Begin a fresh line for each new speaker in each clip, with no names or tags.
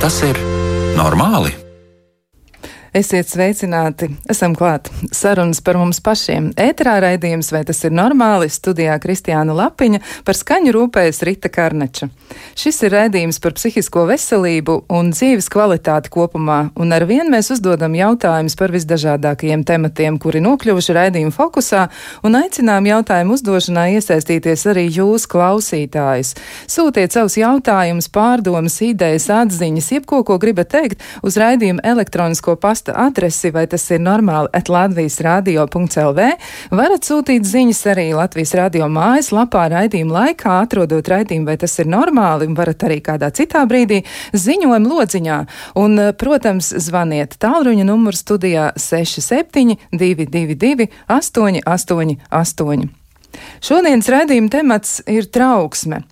tas ir normāli?
Esiet sveicināti! Esam klāt! Sarunas par mums pašiem. Ēterā raidījums, vai tas ir normāli, studijā Kristiāna Lapiņa par skaņu rūpējas Rita Karneča. Šis ir raidījums par psihisko veselību un dzīves kvalitāti kopumā, un ar vien mēs uzdodam jautājumus par visdažādākajiem tematiem, kuri nokļuvuši raidījuma fokusā, un aicinām jautājumu uzdošanā iesaistīties arī jūs, klausītājus. Sūtiet savus jautājumus, pārdomas, idejas, atziņas, jebko, ko gribat teikt, uz raidījuma elektronisko pastu pasta adresi, vai tas ir normāli, at Latvijas radio.lv. Varat sūtīt ziņas arī Latvijas radio mājas lapā raidījuma laikā, atrodot raidījumu, vai tas ir normāli, un varat arī kādā citā brīdī ziņojuma lodziņā. Un, eh, protams, zvaniet tālruņa numuru studijā 67 222 888. Šodienas raidījuma temats ir trauksme.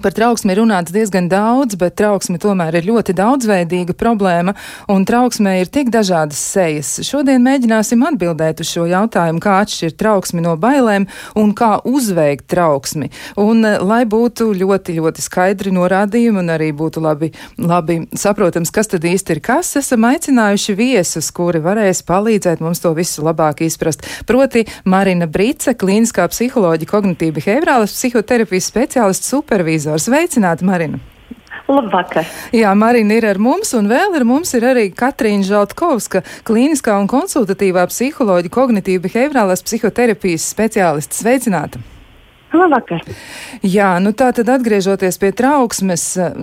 Par trauksmi runāts diezgan daudz, bet trauksme tomēr ir ļoti daudzveidīga problēma, un trauksmē ir tik dažādas sejas. Šodien mēģināsim atbildēt uz šo jautājumu, kā atšķirt trauksmi no bailēm un kā uzveikt trauksmi. Un, eh, lai būtu ļoti, ļoti skaidri norādījumi un arī būtu labi, labi saprotams, kas tad īsti ir kas, esam aicinājuši viesus, kuri varēs palīdzēt mums to visu labāk izprast. Proti Marina Brice, klīniskā psiholoģija, kognitīva behaviorālas psihoterapijas speciālists supervīzija televizors. Sveicināti, Marina!
Labvakar.
Jā, Marina ir ar mums, un vēl ar mums ir arī Katrīna Žaltkovska, klīniskā un konsultatīvā psiholoģija, kognitīva behaviorālās psihoterapijas speciāliste. Sveicināta!
Labvakar.
Jā, nu tā tad atgriežoties pie trauksmes,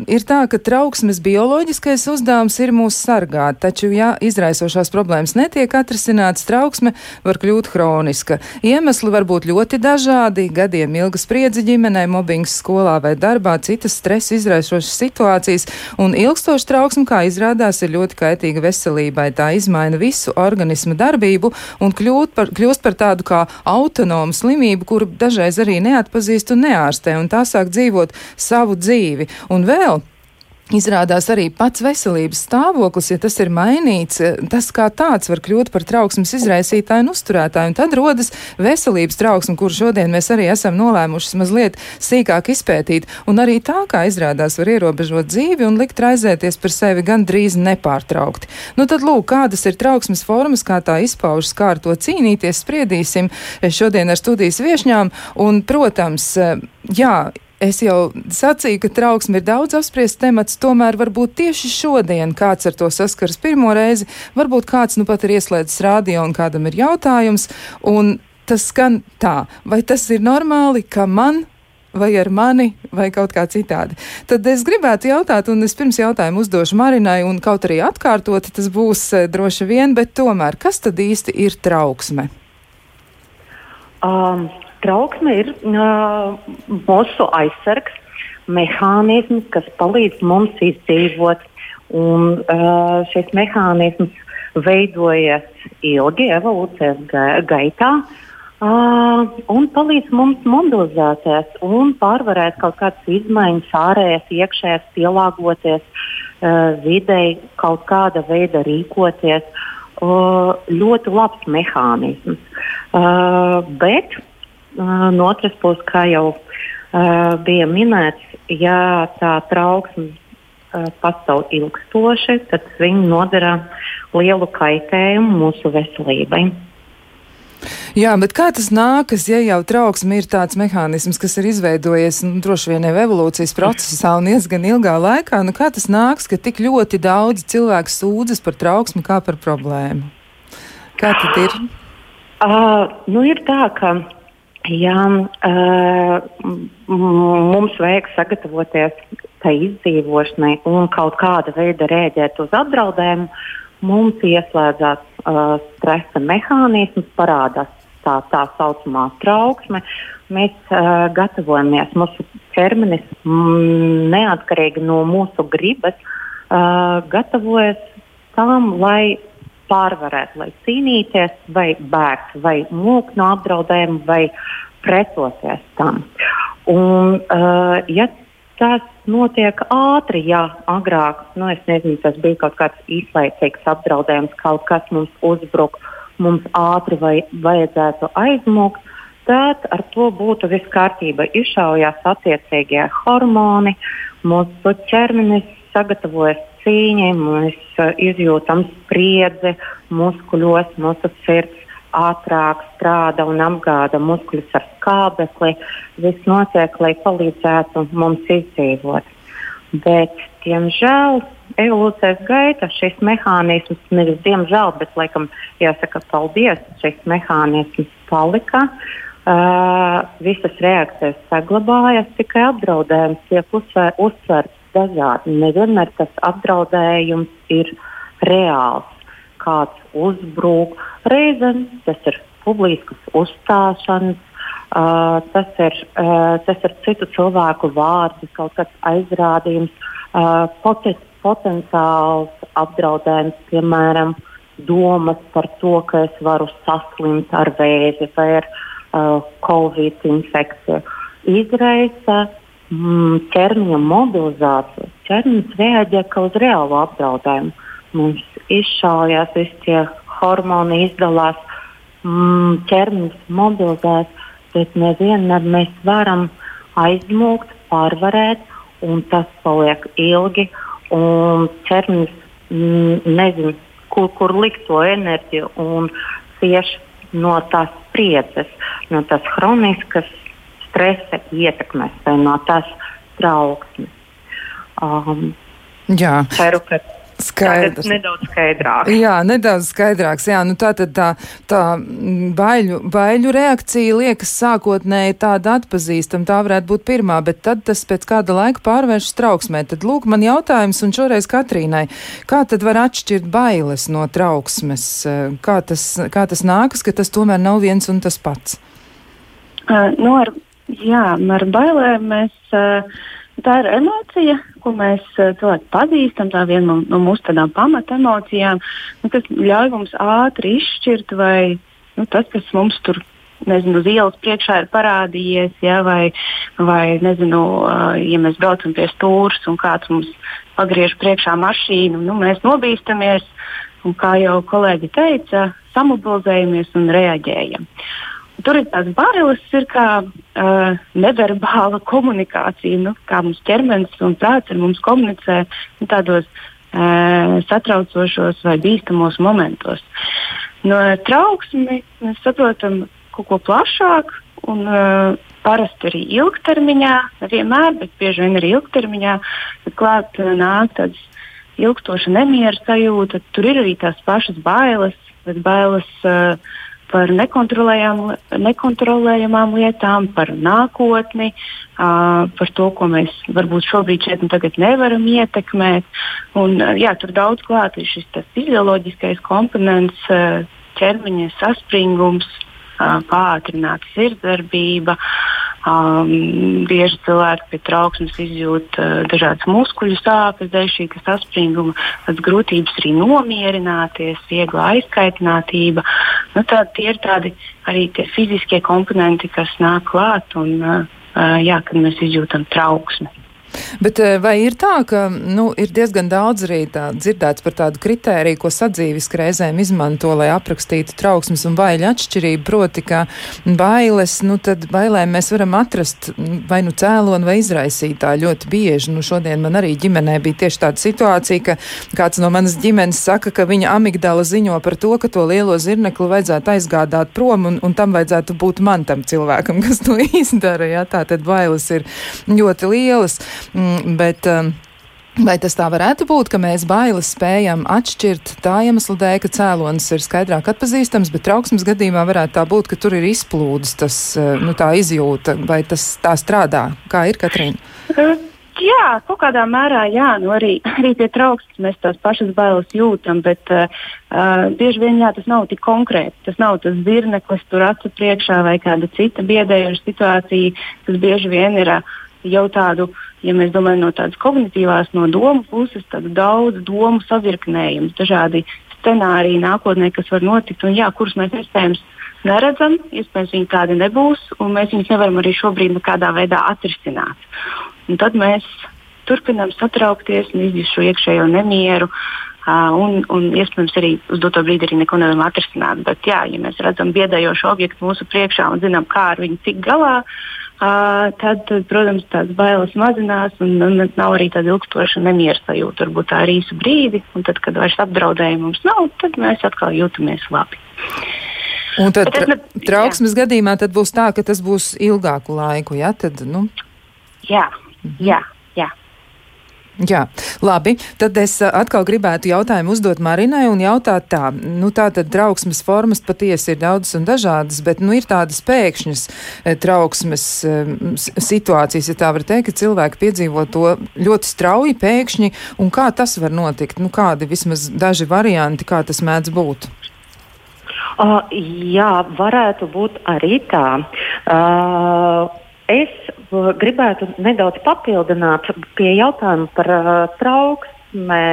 ir tā, ka trauksmes bioloģiskais uzdevums ir mūs sargāt, taču, ja izraisošās problēmas netiek atrisinātas, trauksme var kļūt hroniska. Iemesli var būt ļoti dažādi - gadiem ilga spriedzi ģimenē, mobbings skolā vai darbā, citas stresa izraisošas situācijas, un ilgstoša trauksme, kā izrādās, ir ļoti kaitīga veselībai. Tā izmaina visu organismu darbību un kļūt par, kļūst par tādu kā autonomu slimību, kuru dažreiz arī neatbalsta neatpazīst un neārstē, un tā sāk dzīvot savu dzīvi. Un vēl Izrādās arī pats veselības stāvoklis, ja tas ir mainīts, tas kā tāds var kļūt par trauksmes izraisītāju un uzturētāju, un tad rodas veselības trauksme, kuru šodien mēs arī esam nolēmuši mazliet sīkāk izpētīt, un arī tā, kā izrādās, var ierobežot dzīvi un likt raizēties par sevi gan drīz nepārtraukti. Nu tad lūk, kādas ir trauksmes formas, kā tā izpaužas, kā ar to cīnīties, spriedīsim šodien ar studijas viešņām, un, protams, jā, Es jau sacīju, ka trauksme ir daudz apspriests temats, tomēr varbūt tieši šodien kāds ar to saskars pirmo reizi, varbūt kāds nu pat ir ieslēdzis rādio un kādam ir jautājums, un tas skan tā, vai tas ir normāli, ka man vai ar mani, vai kaut kā citādi. Tad es gribētu jautāt, un es pirms jautājumu uzdošu Marinai, un kaut arī atkārtoti tas būs eh, droši vien, bet tomēr, kas tad īsti ir trauksme?
Um, Trauksme ir uh, mūsu aizsargs, mehānisms, kas palīdz mums izdzīvot. Un, uh, šis mehānisms veidojas ilgi evolūcijas ga gaitā uh, un palīdz mums mobilizēties un pārvarēt kaut kādas izmaiņas, ārējas, iekšējas, pielāgoties uh, videi, kaut kāda veida rīkoties. Uh, ļoti labs mehānisms. Uh, bet no otras puses, kā jau uh, bija minēts, ja tā trauksme uh, pastāv ilgstoši, tad viņi nodara lielu kaitējumu mūsu veselībai.
Jā, bet kā tas nākas, ja jau trauksme ir tāds mehānisms, kas ir izveidojies nu, droši vien jau evolūcijas procesā un diezgan ilgā laikā? Nu, kā tas nāks, ka tik ļoti daudz cilvēku sūdzas par trauksmi kā par problēmu? Kā tad ir?
Uh, nu ir tā, ka ja uh, mums vajag sagatavoties tai izdzīvošanai un kaut kāda veida rēģēt uz apdraudējumu, mums ieslēdzās uh, stresa mehānisms, parādās tā, tā saucamā trauksme. Mēs uh, gatavojamies, mūsu ķermenis mm, neatkarīgi no mūsu gribas, uh, gatavojas tam, lai pārvarēt, lai cīnīties, vai bēgt, vai mūkt no apdraudējuma, vai pretoties tam. Un, uh, ja tas notiek ātri, ja agrāk, nu, nezinu, tas bija kaut kāds īslaicīgs apdraudējums, kaut kas mums uzbruk, mums ātri vai vajadzētu aizmukt, tad ar to būtu viss kārtība. Izšaujās attiecīgie hormoni, mūsu ķermenis sagatavojas asiņi, mēs izjūtam spriedzi muskuļos, mūsu sirds ātrāk strādā un apgāda muskuļus ar skābekli. Viss notiek, lai palīdzētu mums izdzīvot. Bet, diemžēl, evolūcijas gaita šis mehānisms, nevis diemžēl, bet laikam jāsaka paldies, šis mehānisms palika. Uh, visas reakcijas saglabājas, tikai apdraudējums tiek uzsver, uzsverts dažādi. Nevienmēr tas apdraudējums ir reāls. Kāds uzbrūk, reizēm tas ir publiskas uzstāšanas, uh, tas, ir, uh, tas ir citu cilvēku vārdi, kaut kāds aizrādījums, uh, poten, potenciāls apdraudējums, piemēram, domas par to, ka es varu saslimt ar vēzi vai ar uh, covid infekciju. Izraisa ķermeņa mobilizāciju. Ķermenis reaģē kā uz reālu apdraudējumu. Mums izšaujās visi tie hormoni, izdalās, mm, ķermenis mobilizēs, bet nevienmēr mēs varam aizmūgt, pārvarēt, un tas paliek ilgi. ķermenis mm, nezina, kur, kur likt to enerģiju un cieši no tās spriedzes, no tās chroniskas stresa ietekmes vai no tās trauksmes. Um,
Jā.
Ceru, ka
Skaidrs.
Nedaudz skaidrāks.
Jā, nedaudz skaidrāks. Jā, nu tā tad tā, tā baiļu, baiļu reakcija liekas sākotnēji tāda atpazīstama. Tā varētu būt pirmā, bet tad tas pēc kāda laika pārvēršas trauksmē. Tad lūk man jautājums, un šoreiz Katrīnai, kā tad var atšķirt bailes no trauksmes? Kā tas, kā tas nākas, ka tas tomēr nav viens un tas pats?
Uh, nu ar, jā, ar bailēm mēs. Uh, Tā ir emocija, ko mēs eh, cilvēki pazīstam, tā viena no, mūsu tādām pamata emocijām, nu, kas ļauj mums ātri izšķirt, vai nu, tas, kas mums tur nezinu, uz ielas priekšā ir parādījies, ja, vai, vai nezinu, ja mēs braucam pie stūres un kāds mums pagriež priekšā mašīnu, nu, mēs nobīstamies un, kā jau kolēģi teica, samobilizējamies un reaģējam. Uh, Tur ir tās bailes, ir kā uh, neverbāla komunikācija, nu, kā mums ķermenis un prāts ar mums komunicē nu, tādos uh, satraucošos vai bīstamos momentos. No trauksmi mēs saprotam kaut ko plašāku un uh, parasti arī ilgtermiņā, nevienmēr, bet bieži vien arī ilgtermiņā, kad klāt uh, nāk tādas ilgstoša nemiera sajūta, tur ir arī tās pašas bailes, bet bailes. Uh, par nekontrolējamām lietām, par nākotni, uh, par to, ko mēs varbūt šobrīd šeit un tagad nevaram ietekmēt. Un, uh, jā, tur daudz klāt ir šis fizioloģiskais komponents, uh, ķermeņa saspringums, uh, pātrināta sirdsdarbība. Um, bieži cilvēki pie trauksmes izjūt uh, dažādas muskuļu sāpes, dēļ šī saspringuma, tādas grūtības arī nomierināties, viegla aizkaitinātība. Nu, tā, tie ir tādi arī tie fiziskie komponenti, kas nāk klāt un uh, uh, jā, kad mēs izjūtam trauksmi.
Bet eh, vai ir tā, ka nu, ir diezgan daudz arī tā, dzirdēts par tādu kritēriju, ko sadzīviski reizēm izmanto, lai aprakstītu trauksmes un baiļu atšķirību, proti, ka bailes, nu tad bailēm mēs varam atrast vai nu cēloni vai izraisītāju ļoti bieži. Nu, šodien man arī ģimenē bija tieši tāda situācija, ka kāds no manas ģimenes saka, ka viņa amigdala ziņo par to, ka to lielo zirnekli vajadzētu aizgādāt prom un, un tam vajadzētu būt man tam cilvēkam, kas to izdara. Ja? Tā tad bailes ir ļoti lielas. Mm, bet, um, Vai tas tā varētu būt, ka mēs bailes spējam atšķirt tā iemesla dēļ, ka cēlonis ir skaidrāk atpazīstams, bet trauksmes gadījumā varētu tā būt, ka tur ir izplūdes tas, uh, nu, tā izjūta, vai tas tā strādā? Kā ir, Katrīna?
Uh, jā, kaut kādā mērā, jā, nu arī, arī pie trauksmes mēs tās pašas bailes jūtam, bet uh, uh, bieži vien jā, tas nav tik konkrēti. Tas nav tas zirneklis tur acu priekšā vai kāda cita biedējoša situācija, kas bieži vien ir. Uh, jau tādu, ja mēs domājam no tādas kognitīvās, no domu puses, tādu daudz domu savirknējumu, dažādi scenāriji nākotnē, kas var notikt un jā, kurus mēs iespējams neredzam, iespējams viņi tādi nebūs, un mēs viņus nevaram arī šobrīd nekādā veidā atrisināt. Un tad mēs turpinām satraukties un izjust šo iekšējo nemieru. Uh, un, un iespējams arī uz doto brīdi arī neko nevaram atrisināt. Bet, jā, ja mēs redzam biedējošu objektu mūsu priekšā un zinām, kā ar viņu tikt galā, Uh, tad, protams, tās bailes mazinās, un, un nav arī tāda ilgstoša nemieru sajūta. Varbūt tā ir īsa brīdi, un tad, kad vairs apdraudējumu mums nav, tad mēs atkal jūtamies labi.
Un tad tra trauksmes jā. gadījumā tad būs tā, ka tas būs ilgāku laiku, ja? Tad, nu.
Jā, jā.
Jā, labi. Tad es atkal gribētu jautājumu uzdot Marinai un jautāt tā. Nu, tā tad trauksmes formas patiesi ir daudzas un dažādas, bet nu, ir tādas pēkšņas trauksmes situācijas, ja tā var teikt, ka cilvēki piedzīvo to ļoti strauji pēkšņi, un kā tas var notikt? Nu, kādi vismaz daži varianti, kā tas mēdz būt?
Uh, jā, varētu būt arī tā. Uh, Es gribētu nedaudz papildināt pie jautājuma par uh, trauksmi,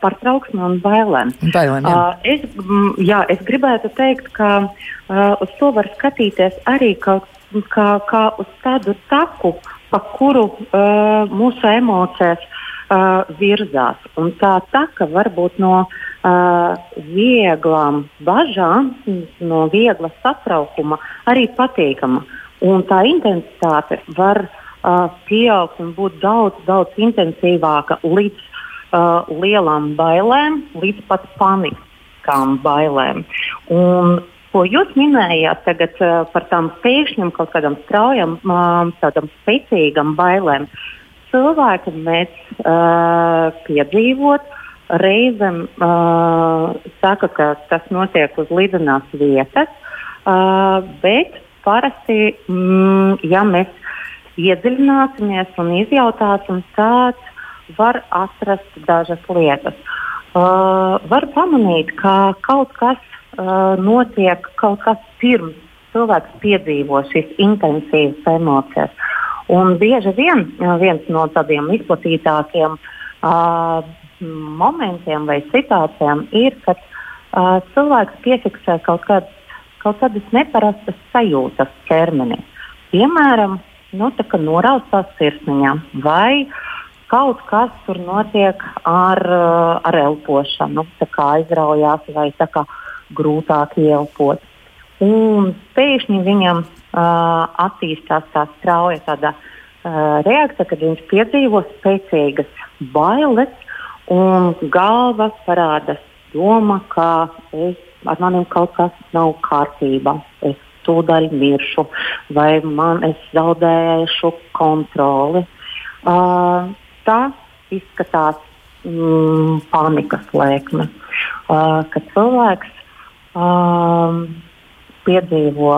par trauksmi un bailēm.
bailēm jā.
uh, es, m, jā, es gribētu teikt, ka uh, uz to var skatīties arī kaut, kā, kā uz tādu taku, pa kuru uh, mūsu emocijas uh, virzās. Un tā taka var būt no uh, vieglām bažām, no viegla satraukuma, arī patīkama. Un tā intensitāte var uh, pieaugt un būt daudz, daudz intensīvāka līdz uh, lielām bailēm, līdz pat paniskām bailēm. Un, ko jūs minējāt tagad, uh, par tām pēkšņām, kaut kādām straujām, uh, tādām spēcīgām bailēm, cilvēki mēdz uh, piedzīvot. Reizēm uh, saka, ka tas notiek uz līdzenās vietas, uh, bet parasti, mm, ja mēs iedziļināsimies un izjautāsim, tad var atrast dažas lietas. Uh, var pamanīt, ka kaut kas uh, notiek, kaut kas pirms cilvēks piedzīvo šīs intensīvas emocijas. Un bieži vien uh, viens no tādiem izplatītākiem uh, momentiem vai situācijām ir, kad uh, cilvēks piefiksē kaut kādas kaut kādas neparastas sajūtas ķermenī. Piemēram, nu, noraustās sirsniņā vai kaut kas tur notiek ar, ar elpošanu, kā aizraujās vai kā grūtāk ielpot. Un pēkšņi viņam uh, attīstās tā strauja tāda, uh, reakcija, kad viņš piedzīvo spēcīgas bailes un galva parādās doma, ka es ar maniem kaut kas nav kārtībā. Es tūdaļ miršu, vai man es zaudēšu kontroli. Uh, tas izskatās mm, panikas lēkme, uh, kad cilvēks uh, piedzīvo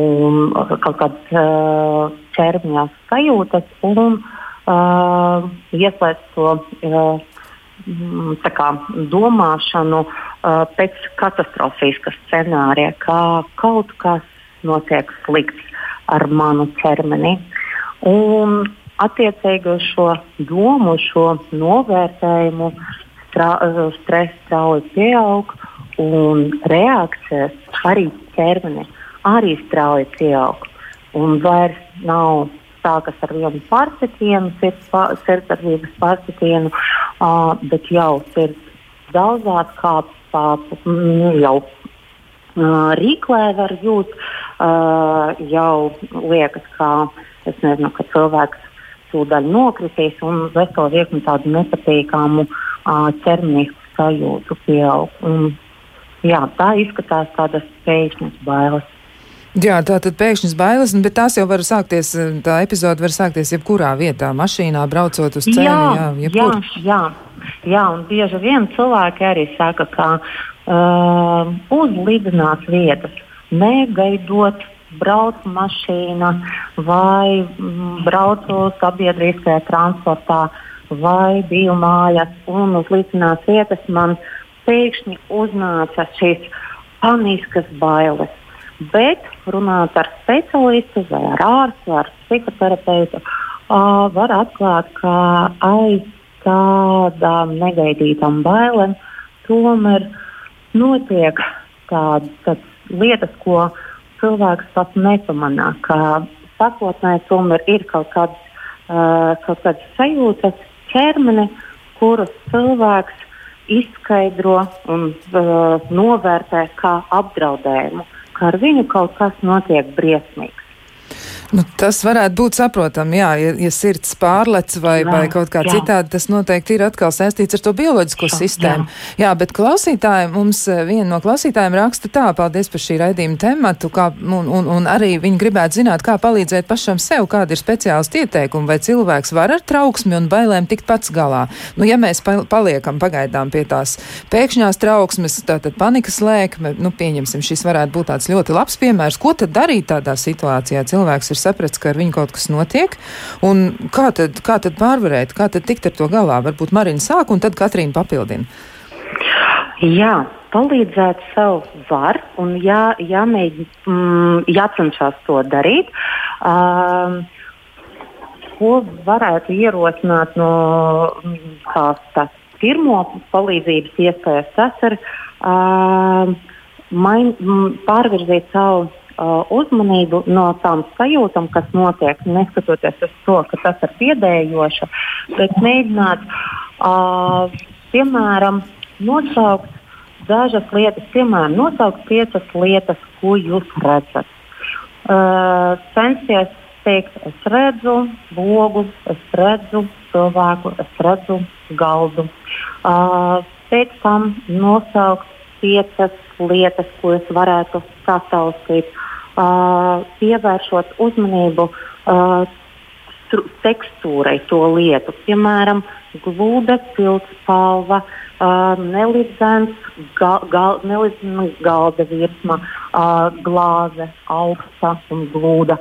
un, kaut kādas uh, ķermeņa sajūtas un uh, ieslēdz to uh, kā, domāšanu uh, pēc katastrofiskas scenārija, kā kaut kas notiek slikts ar manu ķermeni. Un attiecīgi uz šo domu, šo novērtējumu, stress strauji pieaug un reakcijas arī ķermenī arī strauji pieaug. Un vairs nav sākas ar vienu pārsitienu, sirdsdarbības pārsitienu, uh, bet jau sirds daudzās kāpnes nu, jau uh, rīklē var jūt, uh, jau liekas, ka, nezinu, ka cilvēks tūdaļ nokritīs un veselo virkni tādu nepatīkamu uh, ķermenisku sajūtu pieaug. Un, jā, tā izskatās tādas pēkšņas bailes.
Jā, tā tad pēkšņas bailes, bet tās jau var sākties, tā epizode var sākties jebkurā vietā, mašīnā, braucot uz ceļa. Jā, jā,
jā, jā, jā, un bieži vien cilvēki arī saka, ka uh, uz lidinās vietas, negaidot brauc mašīna vai mm, braucu sabiedriskajā transportā vai biju mājās un uz līdzinās vietas man pēkšņi uznāca šīs paniskas bailes Bet runāt ar speciālistu, vai ar ārstu, ar psihoterapeitu, uh, var atklāt, ka aiz tādām negaidītām bailēm tomēr notiek tādas lietas, ko cilvēks pat nepamanā. Sākotnēji tomēr ir kaut kādas, uh, kaut kādas sajūtas ķermeni, kuras cilvēks izskaidro un uh, novērtē kā apdraudējumu. Uh, ka ar viņu kaut kas notiek briesmīgs.
Nu, tas varētu būt saprotami, jā, ja, ja sirds pārlec vai, jā, vai kaut kā jā. citādi, tas noteikti ir atkal saistīts ar to bioloģisko jā, sistēmu. Jā. jā, bet klausītāji, mums eh, viena no klausītājiem raksta tā, paldies par šī raidījuma tematu, kā, un, un, un arī viņi gribētu zināt, kā palīdzēt pašam sev, kādi ir speciālisti ieteikumi, vai cilvēks var ar trauksmi un bailēm tikt pats galā. Nu, ja mēs paliekam pagaidām pie tās pēkšņās trauksmes, tātad panikas lēkme, nu, pieņemsim, šis varētu būt tāds ļoti labs piemērs, ko tad darīt tādā situācijā? Cilvēks ir sapratis, ka ar viņu kaut kas notiek. Kā tad, kā tad pārvarēt, kā tad tikt ar to galā? Varbūt Marina sāk un tad Katrīna papildina.
Jā, palīdzēt sev var un jā, jāmēģina, mm, jācenšas to darīt. Um, ko varētu ierosināt no tās pirmo palīdzības iespējas, tas ir uh, main, pārvirzīt savu uzmanību no tām sajūtām, kas notiek, neskatoties uz to, ka tas ir biedējoši, bet mēģināt, uh, piemēram, nosaukt dažas lietas, piemēram, nosaukt piecas lietas, ko jūs redzat. Uh, censties teikt, es redzu logu, es redzu cilvēku, es redzu galdu. Uh, pēc tam nosaukt piecas lietas, ko es varētu sataustīt uh, pievēršot uzmanību uh, tekstūrai to lietu. Piemēram, glūda, pildspalva, uh, nelidzens, ga, gal, nelidzena galda virsma, uh, glāze, augsta un glūda.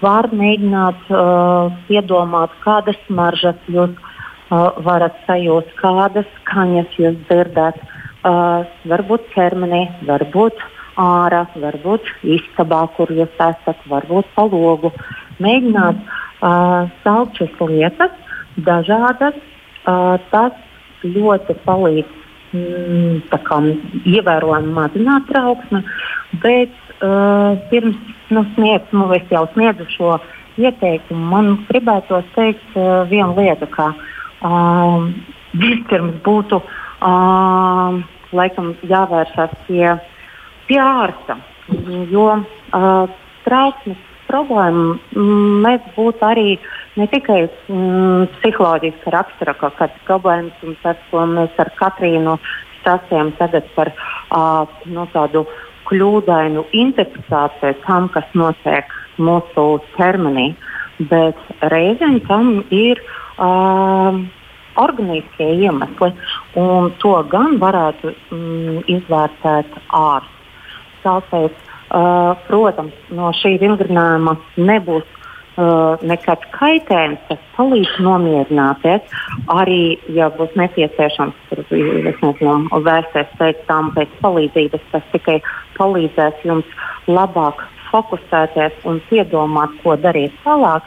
Var mēģināt uh, iedomāt, kādas maržas jūs uh, varat sajust, kādas skaņas jūs dzirdat. Uh, varbūt ķermenī, varbūt ārā, varbūt istabā, kur jūs esat, varbūt pa logu. Mēģināt uh, saukt šīs lietas, dažādas. Uh, tas ļoti palīdz mm, ievērojami mazināt trauksmi, bet uh, pirms nu, sniegt, nu, es jau sniedzu šo ieteikumu, man gribētu teikt uh, vienu lietu, ka uh, vispirms būtu uh, laikam jāvēršas pie uh, pie ārsta. Jo uh, trauksmes problēma mm, mēdz būt arī ne tikai mm, psiholoģiska rakstura kaut kādas problēmas, un tas, ko mēs ar Katrīnu stāstījām tagad par uh, no tādu kļūdainu interpretāciju tam, kas notiek mūsu ķermenī, bet reizēm tam ir uh, organiskie iemesli, un to gan varētu mm, izvērtēt ārsts. Tāpēc, uh, protams, no šī vingrinājuma nebūs uh, nekāds kaitējums, tas palīdz nomierināties. Arī, ja būs nepieciešams, tur nezinu, vērsties pēc tam pēc palīdzības, tas tikai palīdzēs jums labāk fokusēties un piedomāt, ko darīt tālāk.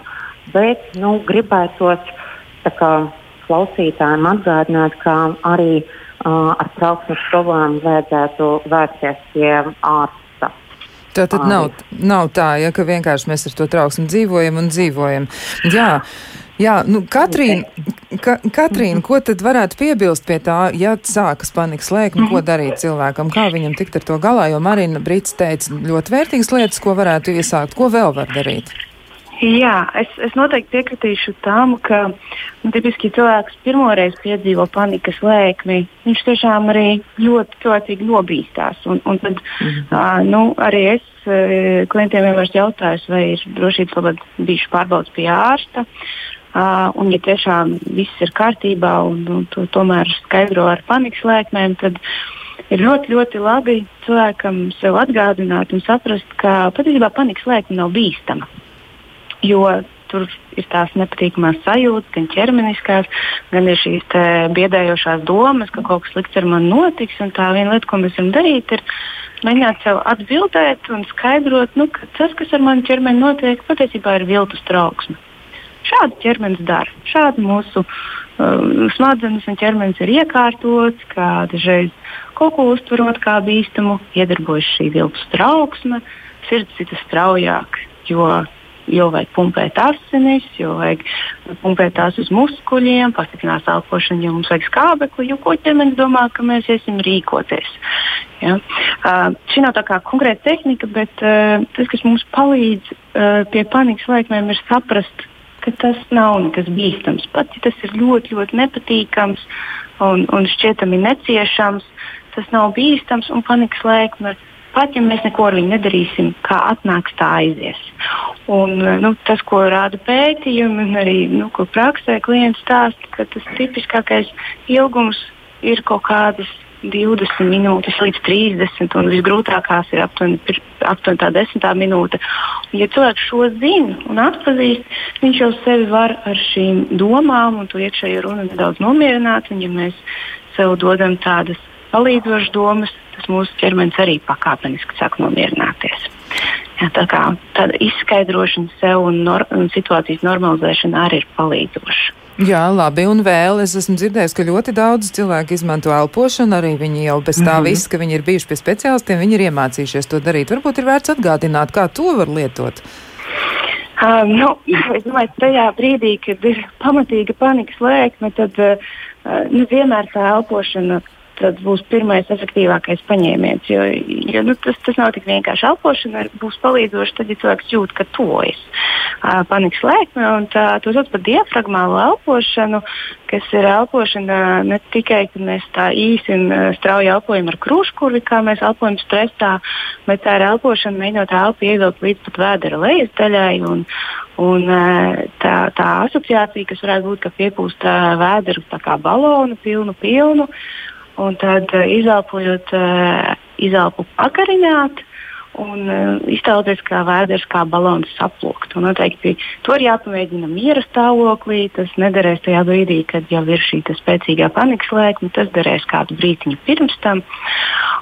Bet nu, gribētos kā, klausītājiem atgādināt, ka arī uh, ar trauksmes problēmu vajadzētu vērsties pie ārsta.
Tā tad nav, nav tā, ja, ka vienkārši mēs ar to trauksmi dzīvojam un dzīvojam. Jā. Jā, nu, Katrīna, ka, Katrīna, ko tad varētu piebilst pie tā, ja sākas panikas lēkme, ko darīt cilvēkam, kā viņam tikt ar to galā, jo Marina Brits teica ļoti vērtīgas lietas, ko varētu iesākt, ko vēl var darīt?
Jā, es, es noteikti piekritīšu tam, ka nu, tipiski cilvēks pirmoreiz piedzīvo panikas lēkmi. Viņš tiešām arī ļoti cilvēcīgi nobīstās. Un, un tad, -hmm. uh, nu, arī es uh, klientiem vienmēr jautāju, vai ir drošības labāk bijuši pārbaudas pie ārsta. Uh, un, ja tiešām viss ir kārtībā un, un to tomēr skaidro ar panikas lēkmēm, tad ir ļoti, ļoti labi cilvēkam sev atgādināt un saprast, ka patiesībā panikas lēkme nav bīstama jo tur ir tās nepatīkamās sajūtas, gan ķermeniskās, gan ir šīs biedējošās domas, ka kaut kas slikts ar mani notiks. Tā viena lieta, ko mēs varam darīt, ir mēģināt sev atbildēt un skaidrot, nu, ka tas, kas ar mani ķermeni notiek, patiesībā ir viltus trauksme. Šādi ķermenis dara. Šādi mūsu uh, smadzenes un ķermenis ir iekārtots, kā dažreiz kaut ko uztverot kā bīstamu, iedarbojas šī viltus trauksme, sirds cita straujāk, jo jo vajag pumpēt asinis, jo vajag pumpēt tās uz muskuļiem, pastiprināt elpošanu, jo mums vajag skābekli, jo ko ķermenis domā, ka mēs iesim rīkoties. Ja? Uh, šī nav tā kā konkrēta tehnika, bet uh, tas, kas mums palīdz uh, pie panikas laikmēm, ir saprast, ka tas nav nekas bīstams. Pat ja tas ir ļoti, ļoti nepatīkams un, un šķietami neciešams, tas nav bīstams un panikas laikme Pat ja mēs neko ar viņu nedarīsim, kā atnāks, tā aizies. Un, nu, tas, ko rāda pētījumi, un arī nu, praksē klients stāsta, ka tas tipiskākais ilgums ir kaut kādas 20 minūtes līdz 30, un visgrūtākās ir aptuveni, aptuveni tā desmitā minūte. Un, ja cilvēks šo zina un atpazīst, viņš jau sevi var ar šīm domām un to iekšējo runu nedaudz nomierināt. Un, ja mēs sev dodam tādas palīdzošas domas, tas mūsu ķermenis arī pakāpeniski sāk nomierināties. Jā, tā kā tāda izskaidrošana sev un, nor un situācijas normalizēšana arī ir palīdzoša.
Jā, labi, un vēl es esmu dzirdējis, ka ļoti daudz cilvēku izmanto elpošanu, arī viņi jau bez tā mm -hmm. viss, ka viņi ir bijuši pie speciālistiem, viņi ir iemācījušies to darīt. Varbūt ir vērts atgādināt, kā to var lietot.
Uh, nu, es domāju, ka tajā brīdī, kad ir pamatīga panikas lēkme, tad uh, nu, vienmēr tā elpošana tad būs pirmais efektīvākais paņēmiens. Jo, jo nu, tas, tas nav tik vienkārši elpošana, būs palīdzoši tad, ja cilvēks jūt, ka tojas uh, panikas lēkme. Tā, to sauc par diafragmālu elpošanu, kas ir elpošana ne tikai, kad mēs tā īsi un uh, strauji elpojam ar krūškurvi, kā mēs elpojam stresā, bet tā ir elpošana, mēģinot elpu ievilkt līdz pat vēdera lejas daļai. Un, Un, tā, tā asociācija, kas varētu būt, ka piepūst vēdru balonu, pilnu, pilnu, un tad uh, izelpojot, uh, izelpu pagarināt. Un uh, iztēloties, kā vēders, kā balons saplūkt. Un noteikti to ir jāpamēģina miera stāvoklī. Tas nederēs tajā brīdī, kad jau ir šī spēcīgā panikas lēkme. Tas derēs kādu brīdiņu pirms tam.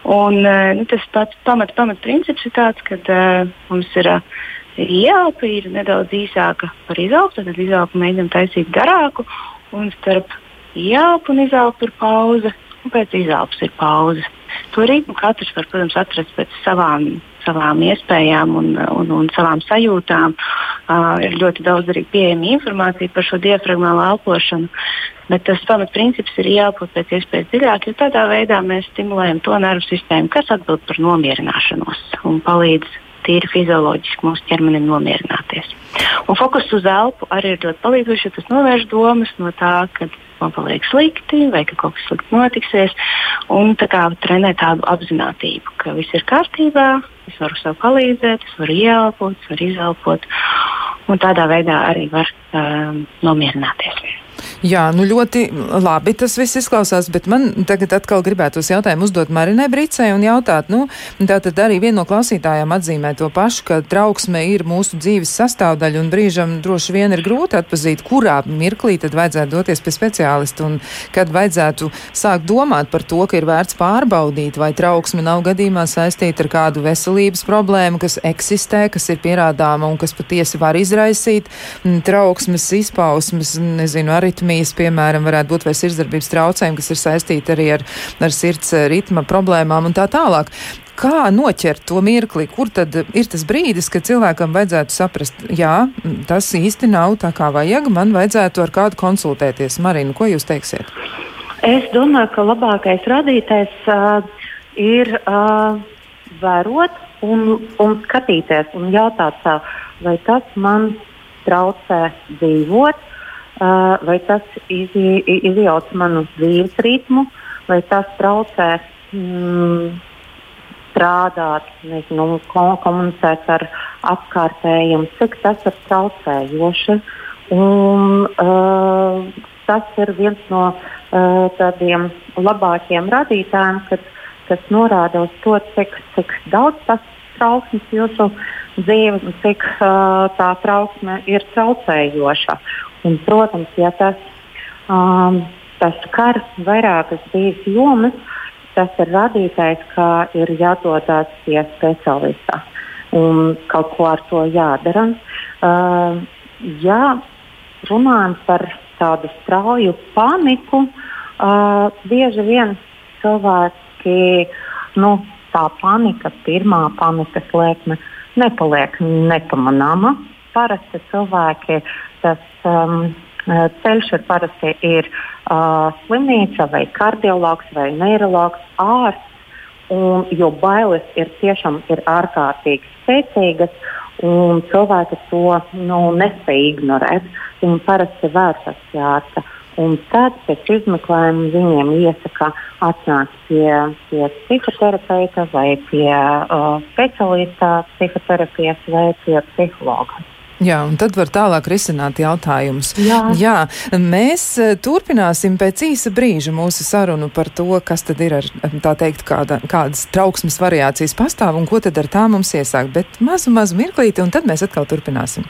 Un, uh, nu, tas pats pamat, pamat princips ir tāds, ka uh, mums ir. Uh, ir ieelpa, ir nedaudz īsāka par izelpu, tad izelpu mēģinām taisīt garāku, un starp ieelpu un izelpu ir pauze, un pēc izelpas ir pauze. To ritmu katrs var, protams, atrast pēc savām, savām iespējām un, un, un savām sajūtām. Uh, ir ļoti daudz arī pieejama informācija par šo diafragmālu elpošanu. Bet tas pamatprincips ir jābūt pēc iespējas dziļāk, jo tādā veidā mēs stimulējam to nervu sistēmu, kas atbild par nomierināšanos un palīdz tīri fizioloģiski mūsu ķermenim nomierināties. Un fokus uz elpu arī ir ļoti palīdzošs, jo tas novērš domas no tā, ka man paliek slikti vai ka kaut kas slikts notiksies. Un tā kā trenē tādu apziņotību, ka viss ir kārtībā, es varu sev palīdzēt, es varu ieelpot, es varu izelpot. Un tādā veidā arī var um, nomierināties.
Jā, nu ļoti labi tas viss izklausās, bet man tagad atkal gribētos jautājumu uzdot Marinai Bricei un jautāt, nu, tātad arī viena no klausītājām atzīmē to pašu, ka trauksme ir mūsu dzīves sastāvdaļa un brīžam droši vien ir grūti atpazīt, kurā mirklī tad vajadzētu doties pie speciālista un kad vajadzētu sākt domāt par to, ka ir vērts pārbaudīt, vai trauksme nav gadījumā saistīta ar kādu veselības problēmu, kas eksistē, kas ir pierādāma un kas patiesi var izraisīt trauksmes izpausmes, nezinu, aritmi aritmijas, piemēram, varētu būt vai sirdsdarbības traucējumi, kas ir saistīti arī ar, ar sirds eh, ritma problēmām un tā tālāk. Kā noķert to mirkli, kur tad ir tas brīdis, kad cilvēkam vajadzētu saprast, jā, tas īsti nav tā kā vajag, man vajadzētu ar kādu konsultēties. Marina, ko jūs teiksiet?
Es domāju, ka labākais radītājs uh, ir uh, vērot un, un skatīties un jautāt sev, vai tas man traucē dzīvot, vai tas izjauc manu dzīves ritmu, vai tas traucē mm, strādāt, nezinu, komunicēt ar apkārtējiem, cik tas ir traucējoši. Un, uh, tas ir viens no uh, tādiem labākiem radītājiem, kad, kas norāda uz to, cik, cik daudz tas trauksmes jūsu dzīve un cik uh, tā trauksme ir traucējoša. Un, protams, ja tas, um, tas skar vairākas dzīves jomas, tas ir radītājs, kā ir jādodas pie speciālista un kaut ko ar to jādara. Uh, ja runājam par tādu strauju paniku, uh, bieži vien cilvēki, nu, tā panika, pirmā panikas lēkme, nepaliek nepamanāma parasti cilvēki tas. Um, Ceļš ir parasti ir uh, slimnīca, vai kardiologs, vai neiroloģis, ārsts. Un, jo bailes ir tiešām ir ārkārtīgi spēcīgas, un cilvēki to nu, nespēj ignorēt. Viņi parasti vērsas pie ārsta. Un tad pēc izmeklējuma viņiem iesaka atnākt pie, pie psihoterapeita vai pie uh, specialista psihoterapijas vai pie psihologa.
Jā, un tad var tālāk risināt jautājumus.
Jā.
Jā, mēs e, turpināsim pēc īsa brīža mūsu sarunu par to, kas tad ir ar, tā teikt, kāda, kādas trauksmes variācijas pastāv un ko tad ar tā mums iesākt. Bet mazu, mazu mirklīti, un tad mēs atkal turpināsim.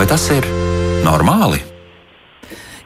Vai tas ir normāli?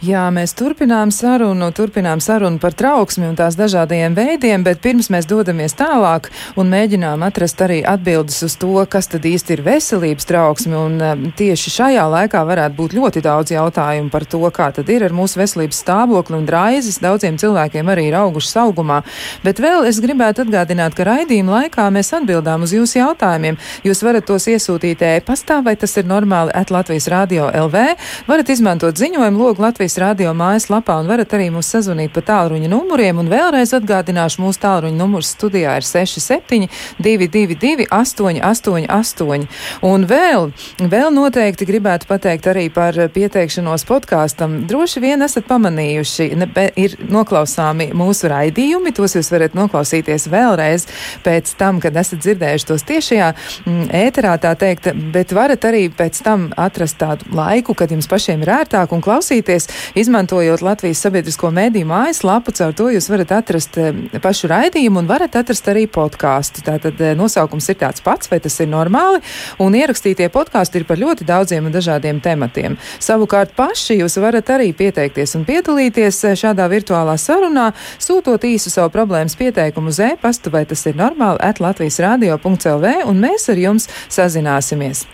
Jā, mēs turpinām sarunu, turpinām sarunu par trauksmi un tās dažādajiem veidiem, bet pirms mēs dodamies tālāk un mēģinām atrast arī atbildes uz to, kas tad īsti ir veselības trauksme, un um, tieši šajā laikā varētu būt ļoti daudz jautājumu par to, kā tad ir ar mūsu veselības stāvokli un raizes. Daudziem cilvēkiem arī ir augušas augumā, bet vēl es gribētu atgādināt, ka raidījuma laikā mēs atbildām uz jūsu jautājumiem. Jūs varat tos iesūtīt e-pastā, vai tas ir normāli at Latvijas Rādio LV, varat izmantot ziņojumu logu Latvijas Latvijas radio mājaslapā un varat arī mūs sazvanīt pa tālruņa numuriem. Un vēlreiz atgādināšu, mūsu tālruņa numurs studijā ir 67 222 888. Un vēl, vēl noteikti gribētu pateikt arī par pieteikšanos podkāstam. Droši vien esat pamanījuši, ne, ir noklausāmi mūsu raidījumi, tos jūs varat noklausīties vēlreiz pēc tam, kad esat dzirdējuši tos tiešajā mm, ēterā, tā teikt, bet varat arī pēc tam atrast tādu laiku, kad jums pašiem ir ērtāk un klausīties izmantojot Latvijas sabiedrisko mediju mājaslapu. Caur to jūs varat atrast eh, pašu raidījumu un varat atrast arī podkāstu. Tātad eh, nosaukums ir tāds pats, vai tas ir normāli, un ierakstītie podkāsti ir par ļoti daudziem un dažādiem tematiem. Savukārt paši jūs varat arī pieteikties un piedalīties eh, šādā virtuālā sarunā, sūtot īsu savu problēmas pieteikumu uz e-pastu, vai tas ir normāli, at Latvijas radio.lv, un mēs ar jums sazināsimies.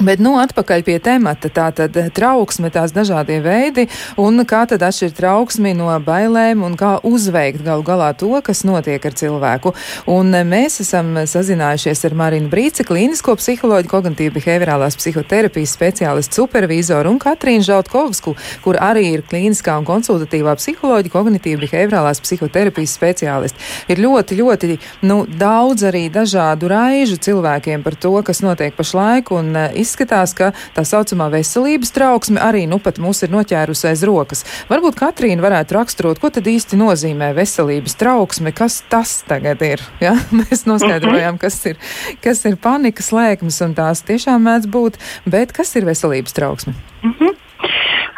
Bet, nu, atpakaļ pie temata. Tā tad trauksme, tās dažādie veidi, un kā tad atšķirt trauksmi no bailēm, un kā uzveikt galu galā to, kas notiek ar cilvēku. Un mēs esam sazinājušies ar Marinu Brīci, klīnisko psiholoģu, kognitīvi behaviorālās psihoterapijas speciālistu supervizoru un Katrīnu Žautkovsku, kur arī ir klīniskā un konsultatīvā psiholoģija, kognitīvi behaviorālās psihoterapijas speciālisti. Ir ļoti, ļoti, nu, daudz arī dažādu raižu cilvēkiem par to, kas notiek pašlaik. Un, izskatās, ka tā saucamā veselības trauksme arī nu pat mūs ir noķērusi aiz rokas. Varbūt Katrīna varētu raksturot, ko tad īsti nozīmē veselības trauksme, kas tas tagad ir. Ja? Mēs noskaidrojām, kas ir, kas ir panikas lēkmes, un tās tiešām mēdz būt, bet kas ir veselības trauksme?
Mm -hmm.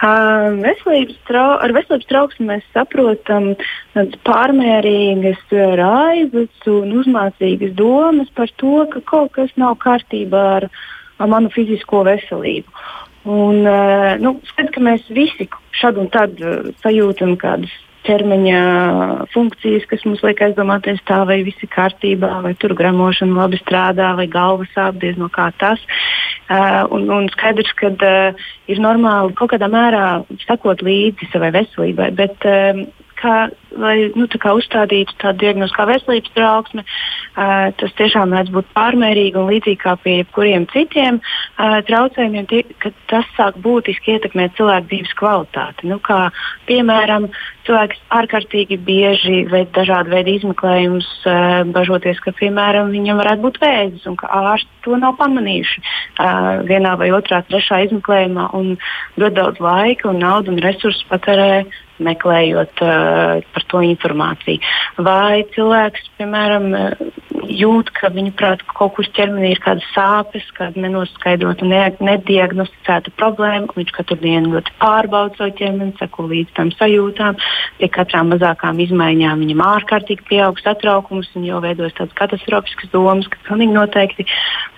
Uh, veselības trau, ar veselības trauksmi mēs saprotam pārmērīgas raizes un uzmācīgas domas par to, ka kaut kas nav kārtībā ar manu fizisko veselību. Un, nu, skat, ka mēs visi šad un tad sajūtam kādas ķermeņa funkcijas, kas mums liek aizdomāties, tā vai viss ir kārtībā, vai tur gramošana labi strādā, vai galva sāp diez no kā tas. Uh, un, un skaidrs, ka uh, ir normāli kaut kādā mērā sekot līdzi savai veselībai, bet uh, kā, lai nu, tā uzstādītu tādu diagnozi kā veselības trauksme, uh, tas tiešām mēdz būt pārmērīgi un līdzīgi kā pie jebkuriem citiem uh, traucējumiem, tie, tas sāk būtiski ietekmēt cilvēku dzīves kvalitāti. Nu, kā, piemēram, cilvēks ārkārtīgi bieži veic dažādu veidu izmeklējumus, uh, bažoties, ka piemēram, viņam varētu būt vēzis un ka ārsti to nav pamanījuši uh, vienā vai otrā, trešā izmeklējumā un ļoti daudz laika un naudu un resursu patērē meklējot uh, par to informāciju. Vai cilvēks, piemēram, jūt, ka viņa prāt kaut kur ķermenī ir kādas sāpes, kāda nenoskaidrota, ne, nediagnosticēta problēma. Viņš katru dienu ļoti pārbauda savu ķermeni, seko līdz tam sajūtām. Pie katrām mazākām izmaiņām viņam ārkārtīgi pieaug satraukums un jau veidojas tādas katastrofiskas domas, ka pilnīgi noteikti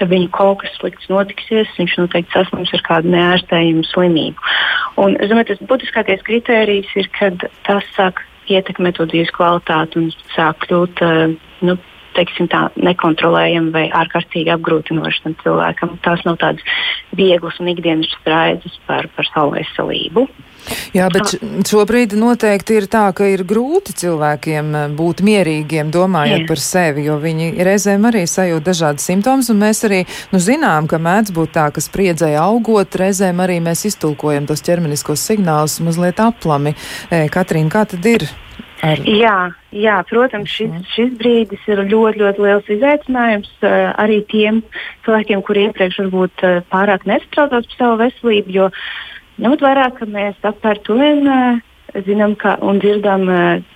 viņam kaut kas slikts notiksies. Viņš noteikti saslims ar kādu neārstējumu slimību. Un, es domāju, tas būtiskākais kritērijs ir, kad tas sāk ietekmē to dzīves kvalitāti un sāk kļūt uh, nu, teiksim, tā, nekontrolējami vai ārkārtīgi apgrūtinoši tam cilvēkam. Tās nav tādas vieglas un ikdienas raizes par, par savu veselību.
Jā, bet šobrīd noteikti ir tā, ka ir grūti cilvēkiem eh, būt mierīgiem, domājot Jā. par sevi, jo viņi reizēm arī sajūt dažādas simptomas, un mēs arī nu, zinām, ka mēdz būt tā, ka spriedzē augot, reizēm arī mēs iztulkojam tos ķermeniskos signālus mazliet aplami. E, Katrīna, kā tad ir?
Ar... Jā, jā, protams, šis, šis brīdis ir ļoti, ļoti liels izaicinājums uh, arī tiem cilvēkiem, kuriem iepriekš varbūt uh, pārāk nesatraucās par savu veselību. Jo Ņemot vērā, ka mēs apkārt vien zinām ka, un dzirdam